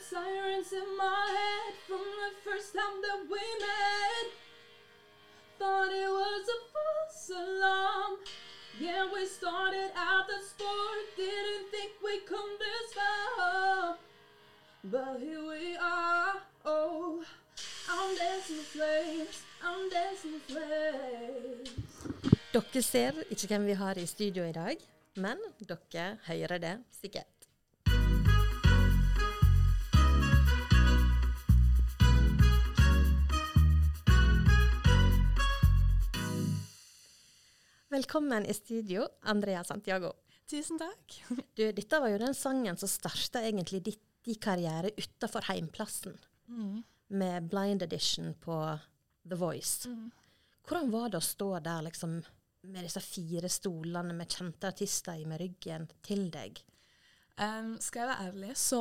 sirens in my head from the first time that we met. Thought it was a false alarm. Yeah, we started out the sport, didn't think we'd come this far. But here we are, oh, I'm dancing flames, I'm dancing flames. Dere ser ikke hvem vi har i studio i dag, men dere hører det sikkert. Velkommen i studio, Andrea Santiago. Tusen takk. Du, dette var jo den sangen som starta egentlig ditt, din karriere utafor heimplassen, Mm. med blind edition på The Voice. Mm. Hvordan var det å stå der liksom, med disse fire stolene med kjente artister i med ryggen til deg? Um, skal jeg være ærlig, så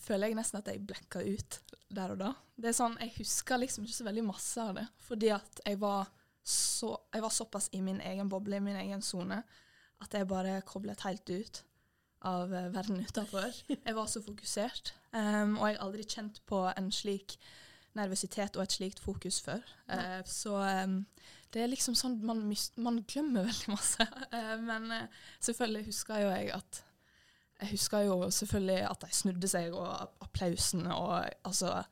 føler jeg nesten at jeg blekka ut der og da. Det er sånn, Jeg husker liksom ikke så veldig masse av det, fordi at jeg var, så, jeg var såpass i min egen boble, i min egen sone, at jeg bare koblet helt ut av eh, verden utenfor. Jeg var så fokusert, um, og jeg har aldri kjent på en slik nervøsitet og et slikt fokus før. Uh, så um, det er liksom sånn man, man glemmer veldig masse. Uh, men uh, selvfølgelig husker jo jeg at jeg husker jo selvfølgelig at de snudde seg, og applausen og altså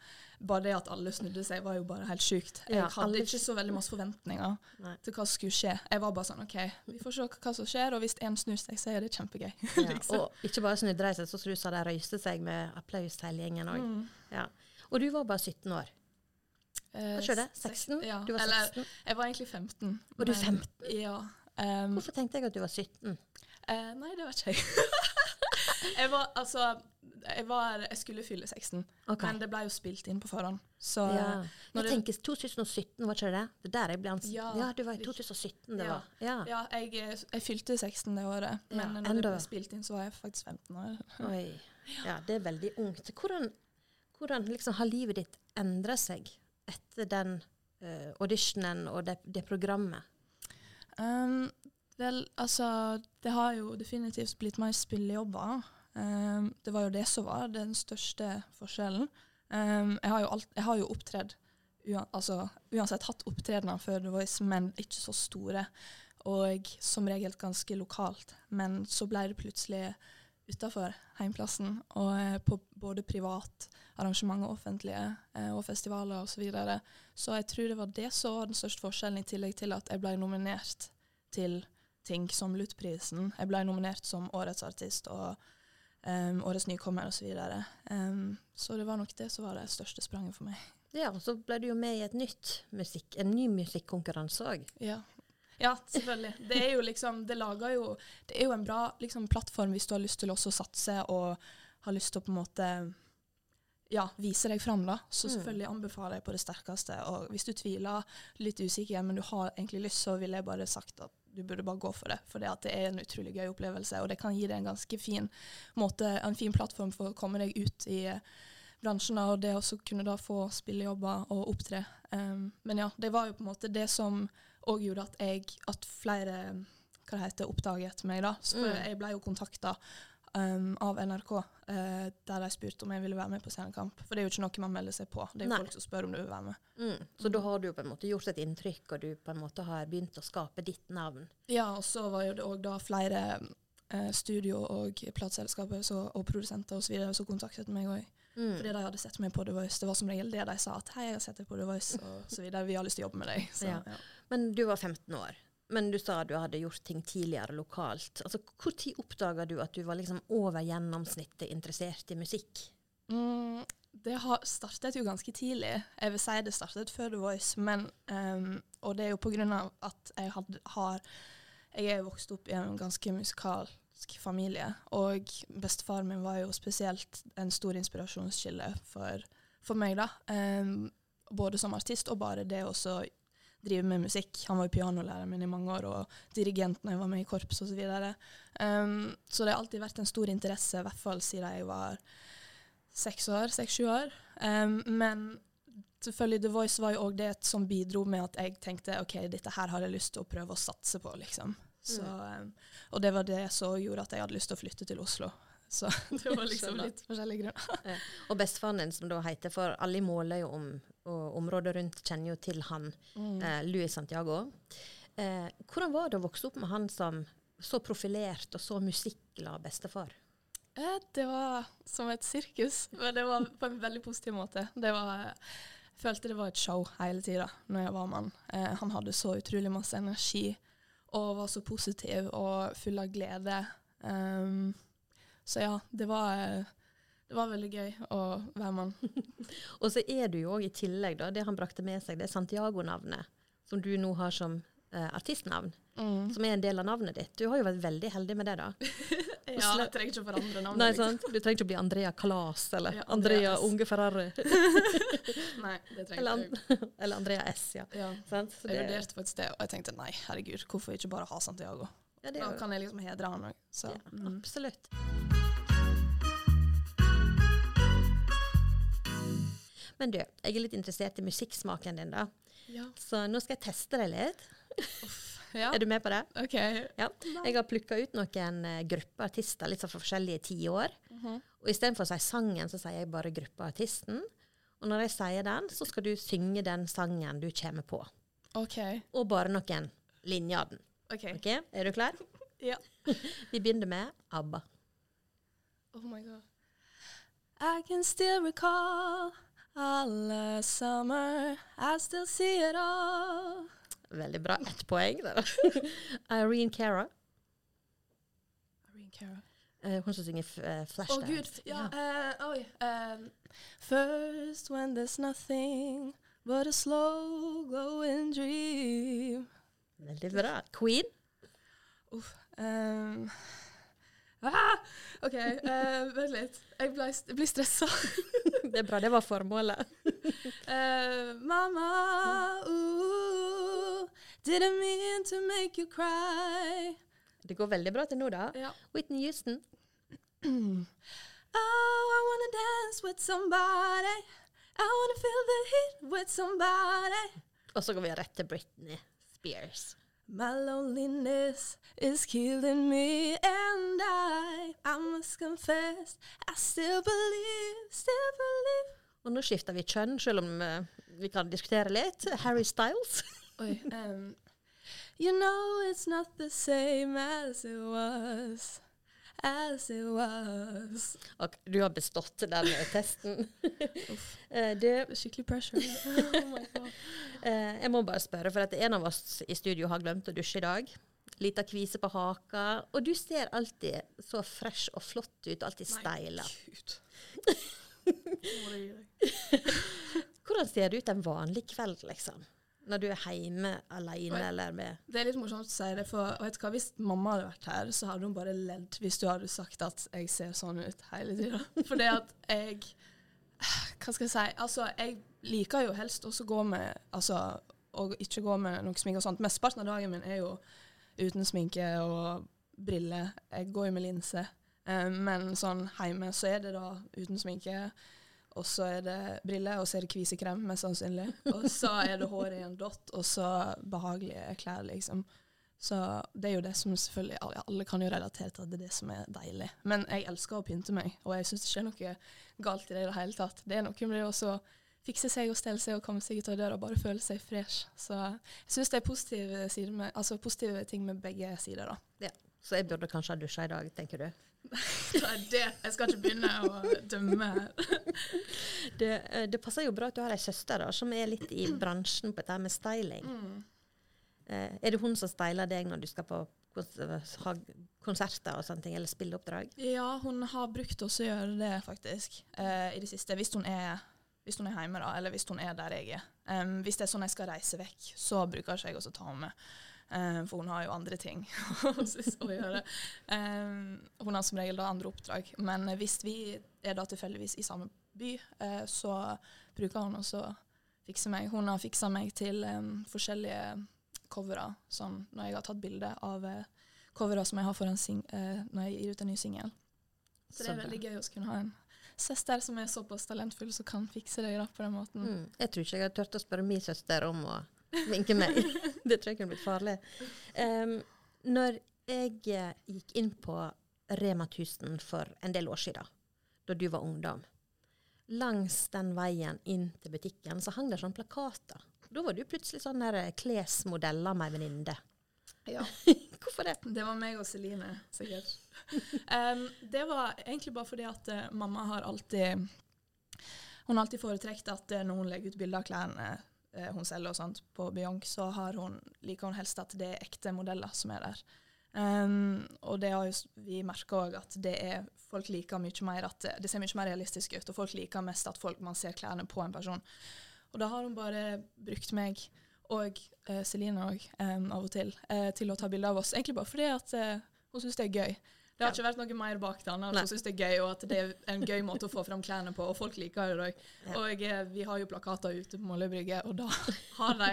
Bare det at alle snudde seg, var jo bare helt sjukt. Jeg Ja, hadde ikke så veldig masse forventninger Nei. til hva som skulle skje. Jeg var bare sånn OK, vi får se hva som skjer, og hvis én snur seg, så er det kjempegøy. Ja, liksom. og ikke bare snudde de seg, så du sa, de røyste seg med applaus hele gjengen òg. Mm. Ja. Og du var bare 17 år. Eh, Hva skjedde? seks- 16? Ja. Du var Eller jeg var egentlig 15. Var du men- 15? Ja. Um, Hvorfor tenkte jeg at du var 17? Uh, nei, det vet ikke jeg. jeg var altså jeg, var, jeg skulle fylle 16, okay. men det ble jo spilt inn på forhånd. Så Ja. Jeg det- tenker 2017, var ikke det det? Er der jeg ble ansatt. Ja, Ja, du var i 2017 det Ja. var. Ja. Ja, jeg, jeg fylte 16 det året, men Ja, når det ble spilt inn, så var jeg faktisk 15 år. Oi. Ja, det er veldig ungt. Hvordan, hvordan liksom har livet ditt endra seg etter den uh, auditionen og det, det programmet? Um, vel, altså Det har jo definitivt blitt mer spillejobber. Um, det var jo det som var den største forskjellen. Um, jeg har jo, alt, jeg har jo opptredd uan, altså, uansett hatt opptredener før The Voice, men ikke så store. Og som regel ganske lokalt. Men så ble det plutselig utafor heimplassen, og eh, på både privat arrangement og offentlige eh, og festivaler osv. Så, videre. så jeg tror det var det som var den største forskjellen, i tillegg til at jeg ble nominert til ting som Lutprisen. Jeg ble nominert som årets artist og um, årets nykommer osv. Så, um, så det var nok det som var det største spranget for meg. Ja, og så ble du jo med i et nytt musikk, en ny musikkonkurranse òg. Ja. ja, selvfølgelig. Det er jo liksom Det lager jo Det er jo en bra liksom, plattform hvis du har lyst til også å satse og har lyst til å på en måte ja, vise deg fram, da. Så Mm. selvfølgelig anbefaler jeg på det sterkeste. Og hvis du tviler, litt usikker, men du har egentlig lyst, så ville jeg bare sagt at du burde bare gå for det. For det, at det er en utrolig gøy opplevelse, og det kan gi deg en ganske fin måte, en fin plattform for å komme deg ut i eh, bransjen, da, og det også kunne da få spillejobber og opptre. Um, men ja, det var jo på en måte det som òg gjorde at jeg, at flere hva det heter, oppdaget meg, da. Så Mm. jeg ble jo kontakta um, av NRK, uh, der de spurte om jeg ville være med på Scenekamp. For det er jo ikke noe man melder seg på. Det er jo Nei. folk som spør om du vil være med. Mm. Så da har du på en måte gjort et inntrykk, og du på en måte har begynt å skape ditt navn. Ja, og så var jo det òg da flere uh, studio- og plateselskaper så- og produsenter osv. som kontaktet meg òg. Mm. Fordi de hadde sett meg på The Voice. Det var som regel det de sa. at 'Hei, jeg har sett deg på The Voice', og så videre. Vi har lyst til å jobbe med deg. Så, Ja. ja. Men du var 15 år. Men du sa du hadde gjort ting tidligere lokalt. Altså, tid oppdaga du at du var liksom over gjennomsnittet interessert i musikk? Mm, det har startet jo ganske tidlig. Jeg vil si det startet før The Voice, men um, Og det er jo på grunn av at jeg hadde, har Jeg er vokst opp i en ganske musikalsk familie, og bestefaren min var jo spesielt en stor inspirasjonskilde for, for meg, da. Um, både som artist og bare det å drive med musikk. Han var jo pianolæreren min i mange år, og dirigent når jeg var med i korps osv. Så, um, så det har alltid vært en stor interesse, i hvert fall siden jeg var seks år, seks-sju år. Um, men selvfølgelig The Voice var jo òg det som bidro med at jeg tenkte OK, dette her har jeg lyst til å prøve å satse på, liksom. Så, um, og det var det som gjorde at jeg hadde lyst til å flytte til Oslo. Så det var liksom litt forskjellige grunner. Og bestefaren din, som da heter For alle måler jo om, og området rundt kjenner jo til han, Mm. eh, Louis Santiago. Eh, hvordan var det å vokse opp med han som så profilert og så musikkglad bestefar? Eh, Det var som et sirkus, men det var på en veldig positiv måte. Det var, jeg følte det var et show hele tida når jeg var med han. Eh, han hadde så utrolig masse energi og var så positiv og full av glede. Um, så ja, det var, eh, det var veldig gøy å være mann. Og så er du jo òg i tillegg, da, det han brakte med seg, det er Santiago-navnet, som du nå har som eh, artistnavn, Mm. som er en del av navnet ditt. Du har jo vært veldig heldig med det, da. Ja, jeg trenger ikke å forandre navnet. Nei, liksom. sant? Du trenger ikke å bli Andrea Kalas eller Ja, Andrea Unge Ferrari. Nei, det trenger Eller, jeg ikke. Eller Andrea S, ja. Ja. Sant? Så Jeg det- vurderte faktisk det, og jeg tenkte nei, herregud, hvorfor ikke bare ha Santiago? ja, det Da kan jeg liksom hedre han òg. Ja, mm. Absolutt. Men du, jeg er litt interessert i musikksmaken din, da. ja. Så nå skal jeg teste deg litt. ja. Er du med på det? OK. Ja. Jeg har plukka ut noen uh, grupper artister litt sånn fra forskjellige tiår. Mhm. Og istedenfor å si sangen, så sier jeg bare gruppeartisten. Og når jeg sier den, så skal du synge den sangen du kommer på. OK. Og bare noen linjer av den. Okay. Ok, Er du klar? Ja. Vi begynner med ABBA. Oh my god. I can still recall all summer. I still see it all. Veldig bra. Ett poeng. der. Irene Cara. Irene Cara. Uh, hun som synger uh, Å, oh, gud. Ja, oi. Um, first when there's nothing but a slow glowing dream. Veldig bra. Queen. Um, ah, OK, uh, vent litt. Jeg, ble, jeg blir stressa. Det er bra. Det var formålet. Uh, mama, ooh, didn't mean to make you cry. Det går veldig bra til nå, da. Ja. Whitney Houston. Oh, I wanna dance with somebody. I wanna feel the heat with somebody. Og så går vi rett til Britney Spears. My loneliness is killing me, and I, I must confess, I still believe, still believe. Og nå skifter vi kjønn, selv om uh, vi kan diskutere litt. Harry Styles. Oi, um, you know it's not the same as it was, as it was. Ok, du har bestått den testen. du, Det er skikkelig pressure. oh my god. eh, jeg må bare spørre, for at en av oss i studio har glemt å dusje i dag. Lita kvise på haka. Og du ser alltid så fresh og flott ut, og alltid steila. Du. Hvordan ser det ut en vanlig kveld, liksom? Når du er hjemme alene jeg, eller med Det er litt morsomt å si det, for vet du hva, hvis mamma hadde vært her, så hadde hun bare ledd hvis du hadde sagt at jeg ser sånn ut hele tida. For det at jeg Hva skal jeg si? Altså, jeg liker jo helst også gå med Altså, å ikke gå med noe sminke og sånt. Mesteparten av dagen min er jo uten sminke og briller. Jeg går jo med linse. Eh, men sånn hjemme så er det da uten sminke. Og så er det briller, og så er det kvisekrem, mest sannsynlig. Og så er det håret i en dott, og så behagelige klær, liksom. Så det er jo det som selvfølgelig Alle, alle kan jo relatere til at det er det som er deilig. Men jeg elsker å pynte meg, og jeg syns ikke det er noe galt i det i det hele tatt. Det er noe med det å fikse seg og stelle seg og komme seg ut av døra og bare føle seg fresh. Så jeg syns det er positive, med, altså positive ting med begge sider, da. Så jeg burde kanskje ha dusja i dag, tenker du? Det? Jeg skal ikke begynne å dømme her. Det, eh, det passer jo bra at du har ei søster da, som er litt i bransjen på dette med styling. Mm. Eh, er det hun som styler deg når du skal på ha konserter og sånne ting, eller spilleoppdrag? Ja, hun har brukt oss å gjøre det, faktisk, eh, i det siste. Hvis hun, er, hvis hun er hjemme, da, eller hvis hun er der jeg er. Um, hvis det er sånn jeg skal reise vekk, så bruker ikke jeg også ta henne med. Em, for hun har jo andre ting å gjøre. Um, hun har som regel da andre oppdrag. Men hvis vi er da tilfeldigvis i samme by, uh, så bruker hun også å fikse meg. Hun har fiksa meg til um, forskjellige covere, sånn når jeg har tatt bilde av uh, covere som jeg har for en sing uh, når jeg gir ut en ny singel. Så det er veldig gøy å kunne ha en søster som er såpass talentfull, som kan fikse det da på den måten. Mm. Jeg tror ikke jeg har turt å spørre min søster om å vinke meg. det tror jeg kunne blitt farlig. Um, når jeg eh, gikk inn på Rema 1000 for en del år siden, da du var ungdom. Langs den veien inn til butikken så hang det sånne plakater. Da var du plutselig sånn der eh, klesmodeller med ei venninne. Ja. Hvorfor det? Det var meg og Celine, sikkert. Um, det var egentlig bare fordi at uh, mamma har alltid Hun har alltid foretrekt at uh, når hun legger ut bilder av klærne hun selger og sånt på Beyonce, så har hun, liker hun helst at det er ekte modeller som er der. Um, og det har jo vi merker òg, at det er, folk liker mye mer at det, det ser mye mer realistisk ut. Og folk liker mest at folk, man ser klærne på en person. Og da har hun bare brukt meg og uh, Celine òg, um, av og til, uh, til å ta bilder av oss. Egentlig bare fordi at uh, hun syns det er gøy. Det har ikke vært noe mer bak det. Altså, syns det er gøy, og at det er en gøy måte å få fram klærne på. Og folk liker det òg. Og vi har jo plakater ute på Måløy brygge, og da har de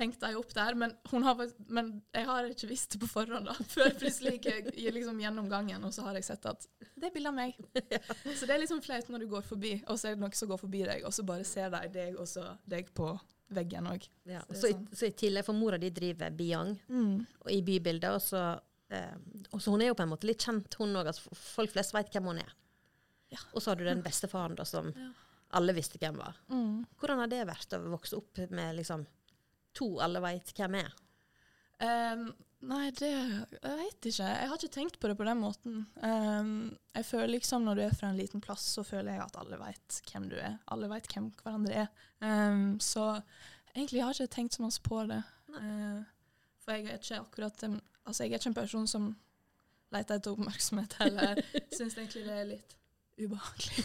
hengt dem opp der. Men, har, men, jeg har ikke visst det på forhånd, da. Før plutselig gikk jeg liksom gjennom gangen, og så har jeg sett at det er bilde av meg. Så det er liksom flaut når du går forbi, og så er det noen som går forbi deg, og så bare ser de deg og så deg på veggen òg. Ja. Så, så, i, så, i, tillegg, for mora di driver Biang mm. i bybildet, og så eh, og så hun er jo på en måte litt kjent, hun òg. Altså, folk flest vet hvem hun er. Ja. Og så har du den bestefaren da, som Ja. alle visste hvem var. Mm. Hvordan har det vært å vokse opp med liksom to alle veit hvem er? Um, nei, det Jeg vet ikke. Jeg har ikke tenkt på det på den måten. Um, jeg føler liksom når du er fra en liten plass, så føler jeg at alle vet hvem du er. Alle vet hvem hverandre er. Um, så egentlig har jeg ikke tenkt så mye på det. Uh, for jeg er ikke akkurat en Altså, jeg er ikke en person som leter etter oppmerksomhet, eller syns egentlig det er litt ubehagelig.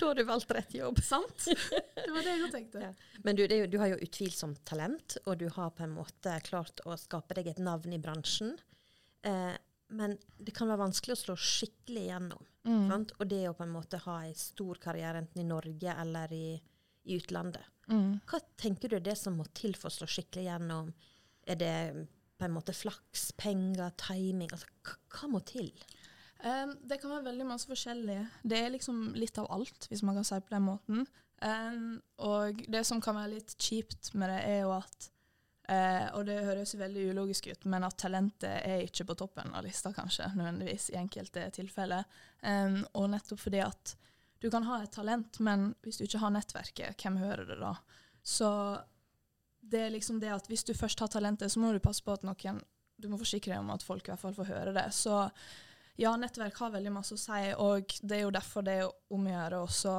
da har du valgt rett jobb. Sant? Det var det jeg tenkte. Ja. Men du, jo, du, har jo utvilsomt talent, og du har på en måte klart å skape deg et navn i bransjen. Eh, men det kan være vanskelig å slå skikkelig igjennom. Mm. Og det å på en måte ha en stor karriere enten i Norge eller i, i utlandet. Mm. Hva tenker du er det som må til for å slå skikkelig igjennom? Er det på en måte flaks, penger, timing? Altså, hva, må til? Um, det kan være veldig masse forskjellig. Det er liksom litt av alt, hvis man kan si på den måten. Um, og det som kan være litt kjipt med det, er jo at uh, Og det høres veldig ulogisk ut, men at talentet er ikke på toppen av lista, kanskje, nødvendigvis, i enkelte tilfeller. Um, og nettopp fordi at du kan ha et talent, men hvis du ikke har nettverket, hvem hører det da? Så det er liksom det at hvis du først har talentet, så må du passe på at noen Du må forsikre deg om at folk i hvert fall får høre det. Så ja, nettverk har veldig masse å si, og det er jo derfor det er om å gjøre også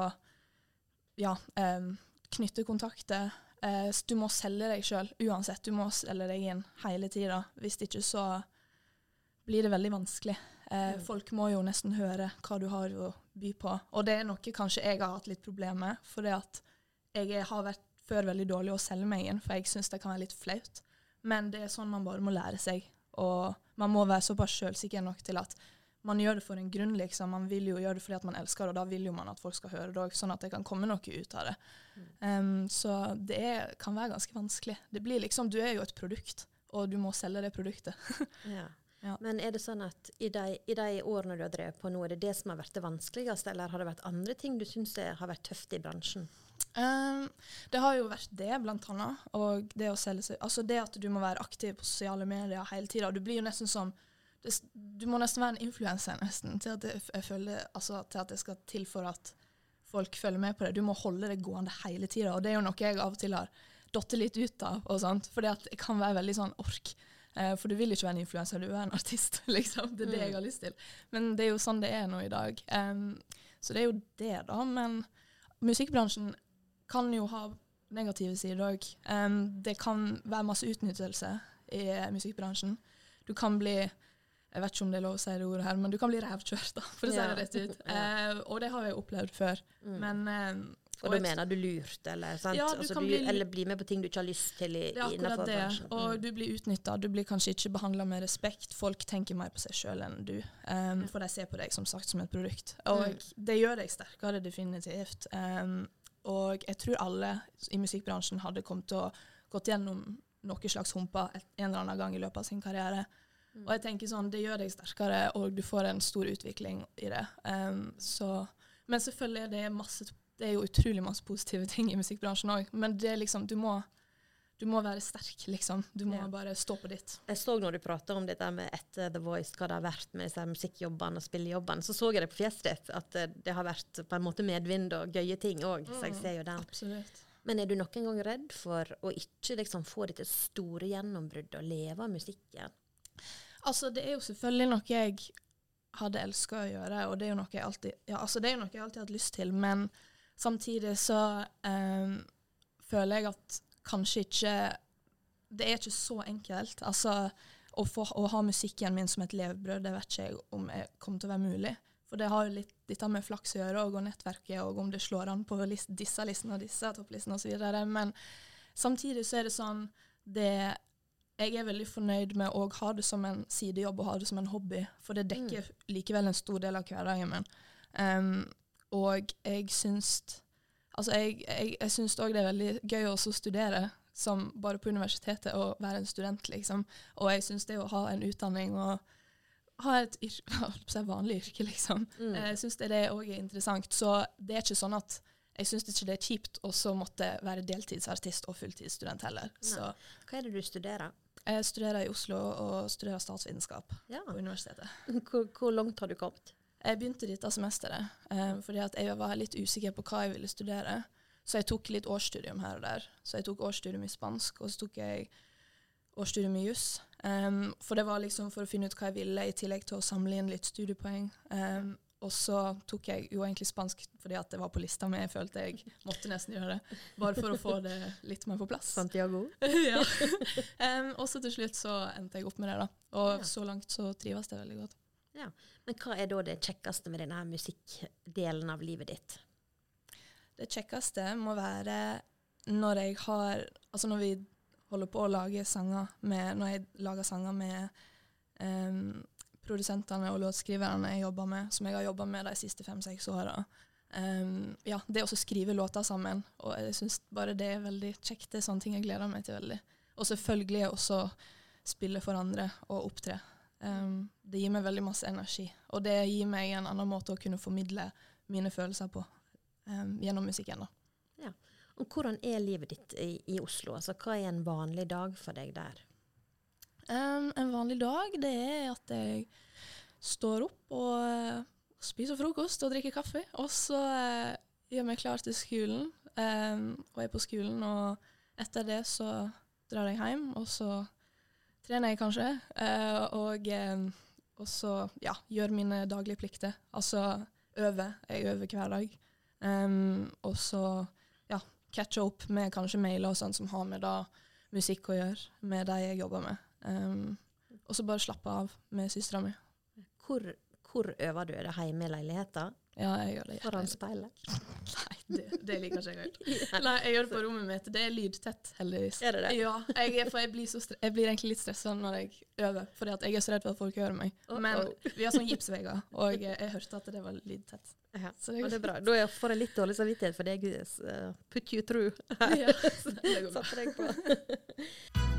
ja, eh, knytte kontakter. Eh, du må selge deg sjøl uansett. Du må selge deg inn hele tida. Hvis ikke så blir det veldig vanskelig. Eh. Folk må jo nesten høre hva du har å by på. Og det er noe kanskje jeg har hatt litt problemer med, for det at jeg har vært før veldig dårlig å selge meg inn, for jeg syns det kan være litt flaut. Men det er sånn man bare må lære seg. Og man må være såpass sjølsikker nok til at man gjør det for en grunn, liksom. Man vil jo gjøre det fordi at man elsker det, og da vil jo man at folk skal høre det òg, sånn at det kan komme noe ut av det. Um, så det er, kan være ganske vanskelig. Det blir liksom, Du er jo et produkt, og du må selge det produktet. Ja. Ja. Men er det sånn at i de, i de årene du har drevet på nå, er det det som har vært det vanskeligste, eller har det vært andre ting du syns har vært tøft i bransjen? Um, det har jo vært det, blant annet. Og det å selge seg Altså det at du må være aktiv på sosiale medier hele tida. Du blir jo nesten som det, Du må nesten være en influenser nesten til at, det, jeg føler, altså, til at det skal til for at folk følger med på det. Du må holde det gående hele tida. Og det er jo noe jeg av og til har datt litt ut av. og sånt, at det kan være veldig sånn ork. Eh, for du vil ikke være en influenser, du er en artist. liksom. Det er det jeg har lyst til. Men det er jo sånn det er nå i dag. Um, så det er jo det, da. Men musikkbransjen kan jo ha negative sider òg. Um, det kan være masse utnyttelse i musikkbransjen. Du kan bli jeg vet ikke om det er lov å si det ordet her, men du kan bli rævkjørt, da, for å si det rett ut. Eh, og det har jeg opplevd før. Mm. Men um, og da mener du lurt, eller, sant? Ja, du altså, du, bli eller bli med på ting du ikke har lyst til i, Det er innenfor akkurat det. bransjen. Og Mm. du blir utnytta. Du blir kanskje ikke behandla med respekt. Folk tenker mer på seg sjøl enn du, um, for de ser på deg som sagt som et produkt. Og Mm. det gjør deg sterkere, definitivt. Um, og jeg tror alle i musikkbransjen hadde kommet til å gått gjennom noen slags humper en eller annen gang i løpet av sin karriere. Mm. Og jeg tenker sånn, det gjør deg sterkere, og du får en stor utvikling i det. Um, så, men selvfølgelig er det masse det er jo utrolig masse positive ting i musikkbransjen òg, men det er liksom, du må, du må være sterk, liksom. Du må Ja. bare stå på ditt. Jeg så når du prata om dette med etter The Voice, hva det har vært med disse musikkjobbene og spillejobbene, så så jeg det på fjeset ditt at eh, det har vært på en måte medvind og gøye ting òg. Så jeg Mm. ser jo den. Absolutt. Men er du noen gang redd for å ikke liksom få dette store gjennombruddet og leve av musikken? Altså, det er jo selvfølgelig noe jeg hadde elska å gjøre, og det er jo noe jeg alltid Ja, altså, det er jo noe jeg alltid har hatt lyst til, men samtidig så ehm, føler jeg at kanskje ikke Det er ikke så enkelt. Altså, å, få, å ha musikken min som et levebrød, det vet ikke jeg om jeg kommer til å være mulig. For det har jo litt dette med flaks å gjøre, og, og nettverket, og om det slår an på list, disse listene og disse topplistene osv. Men samtidig så er det sånn det jeg er veldig fornøyd med å ha det som en sidejobb og ha det som en hobby, for det dekker likevel en stor del av hverdagen min. Um, og jeg syns Altså, jeg, jeg, jeg syns òg det er veldig gøy å studere, som bare på universitetet, og være en student, liksom. Og jeg syns det å ha en utdanning og ha et yr holdt på å si vanlig yrke, liksom. Mm. Jeg syns det òg er interessant. Så det er ikke sånn at jeg syns ikke det er kjipt å måtte være deltidsartist og fulltidsstudent heller. Så Hva er det du studerer? jeg studerer i Oslo og studerer statsvitenskap Ja. på universitetet. Hvor, hvor langt har du kommet? Jeg begynte dette semesteret eh, fordi jeg var litt usikker på hva jeg ville studere. Så jeg tok litt årsstudium her og der. Så jeg tok årsstudium i spansk, og så tok jeg årsstudium i juss. Um, for det var liksom for å finne ut hva jeg ville, i tillegg til å samle inn litt studiepoeng. Um, og så tok jeg jo egentlig spansk fordi at det var på lista mi. Jeg følte jeg måtte nesten gjøre det. Bare for å få det litt mer på plass. Santiago? ja. um, og så til slutt så endte jeg opp med det, da. Og Ja. så langt så trives det veldig godt. Men hva er da det kjekkeste med denne musikkdelen av livet ditt? Det kjekkeste må være når jeg har Altså når vi holder på å lage sanger med Når jeg lager sanger med um, produsentene og låtskriverne jeg jobber med, som jeg har jobba med de siste fem-seks åra. Um, ja, det å skrive låter sammen. Og jeg syns bare det er veldig kjekt. Det er sånne ting jeg gleder meg til veldig. Og selvfølgelig også spille for andre og opptre. Em, det gir meg veldig masse energi. Og det gir meg en annen måte å kunne formidle mine følelser på um, gjennom musikken. da. Og hvordan er livet ditt i, i Oslo? Altså, hva er en vanlig dag for deg der? Um, en vanlig dag det er at jeg står opp og uh, spiser frokost og drikker kaffe. Og så uh, gjør meg klar til skolen, og er på skolen. Og etter det så drar jeg hjem, og så trener jeg kanskje. eh, og, em, og så ja, gjør mine daglige plikter. Altså øve. Jeg øver hver dag. Um, og så ja, catche opp med kanskje mailer og sånn som har med da musikk å gjøre, med de jeg jobber med. Um, og så bare slappe av med søstera mi. Hvor, hvor øver du? Er det hjemme i leiligheten? Ja, jeg gjør det. Foran speilet? Nei, det, det liker ikke jeg helt. Nei, jeg gjør det på rommet mitt. Det er lydtett, heldigvis. Er det det? Ja, jeg, er- for jeg blir, jeg blir egentlig litt stressa når jeg øver, for jeg er så redd for at folk hører meg. Men vi har sånn gipsvegger, og jeg, jeg hørte at det var lydtett. Ja. Så det det er bra. Da er- får jeg litt dårlig samvittighet for deg. Uh, put you through. Ja, det går bra.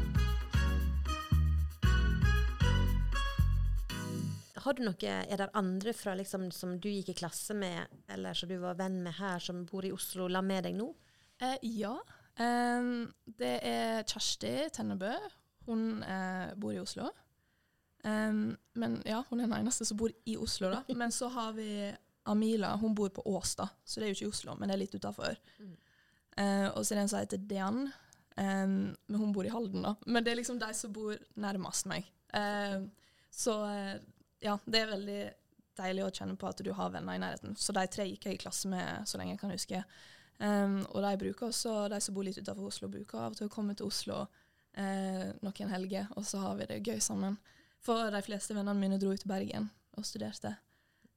Har du noe, Er det andre fra liksom, som du gikk i klasse med, eller som du var venn med her, som bor i Oslo, la med deg nå? Eh, ja. Em, det er Kjersti Tennebø. Hun eh, bor i Oslo. Em, men ja, hun er den eneste som bor i Oslo, da. Men så har vi Amila. Hun bor på Ås, da. Så det er jo ikke i Oslo, men det er litt utafor. Mm. Eh, og så er det en som heter Dean. Em, men hun bor i Halden, da. Men det er liksom de som bor nærmest meg. Em, så eh, ja, det er veldig deilig å kjenne på at du har venner i nærheten. Så de tre gikk jeg i klasse med så lenge jeg kan huske. Um, og de bruker også, de som bor litt utenfor Oslo, bruker av og til å komme til Oslo eh, noen helger, og så har vi det gøy sammen. For de fleste vennene mine dro ut til Bergen og studerte.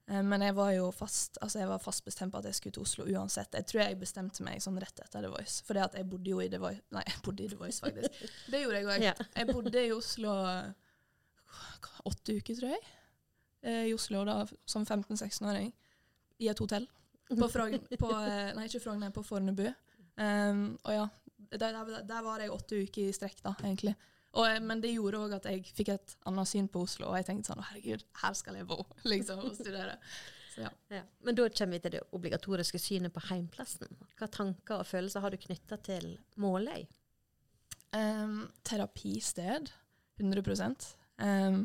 Eh, men jeg var jo fast, altså jeg var fast bestemt på at jeg skulle til Oslo uansett. Jeg tror jeg bestemte meg sånn rett etter The Voice. For jeg bodde jo i The Voice Nei, jeg bodde i The Voice, faktisk. Det gjorde jeg òg. Jeg bodde i Oslo åtte uker, tror jeg. Eh, I Oslo da, som 15-16-åring. I et hotell. På Frogn, på, eh, nei, ikke Frogn, på Fornebu. Um, og ja, der, der, der var jeg åtte uker i strekk, da, egentlig. Og, eh, men det gjorde òg at jeg fikk et annet syn på Oslo, og jeg tenkte sånn herregud, her skal jeg bo, liksom, og studere. Så ja. Ja. Men da kommer vi til det obligatoriske synet på heimplassen. Hva tanker og følelser har du knytta til Måløy? Um, terapisted. 100 um,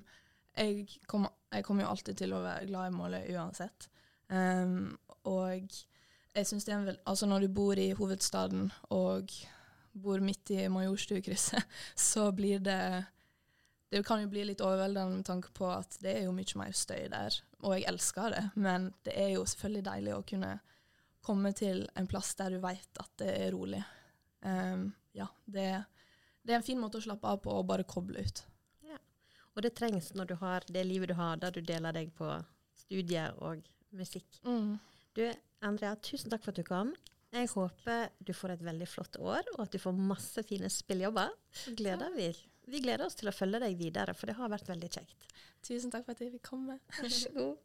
jeg, kom, jeg kommer jo alltid til å være glad i målet uansett. Um, og jeg syns det er en vel, altså Når du bor i hovedstaden og bor midt i Majorstukrysset, så blir det Det kan jo bli litt overveldende med tanke på at det er jo mye mer støy der. Og jeg elsker det, men det er jo selvfølgelig deilig å kunne komme til en plass der du vet at det er rolig. Um, ja, det, det, er en fin måte å slappe av på og bare koble ut. Og det trengs når du har det livet du har, der du deler deg på studier og musikk. Mm. Du, Andrea, tusen takk for at du kom. Jeg håper du får et veldig flott år, og at du får masse fine spilljobber. Gleder vi. vi gleder oss til å følge deg videre, for det har vært veldig kjekt. Tusen takk for at jeg fikk komme. Vær så god.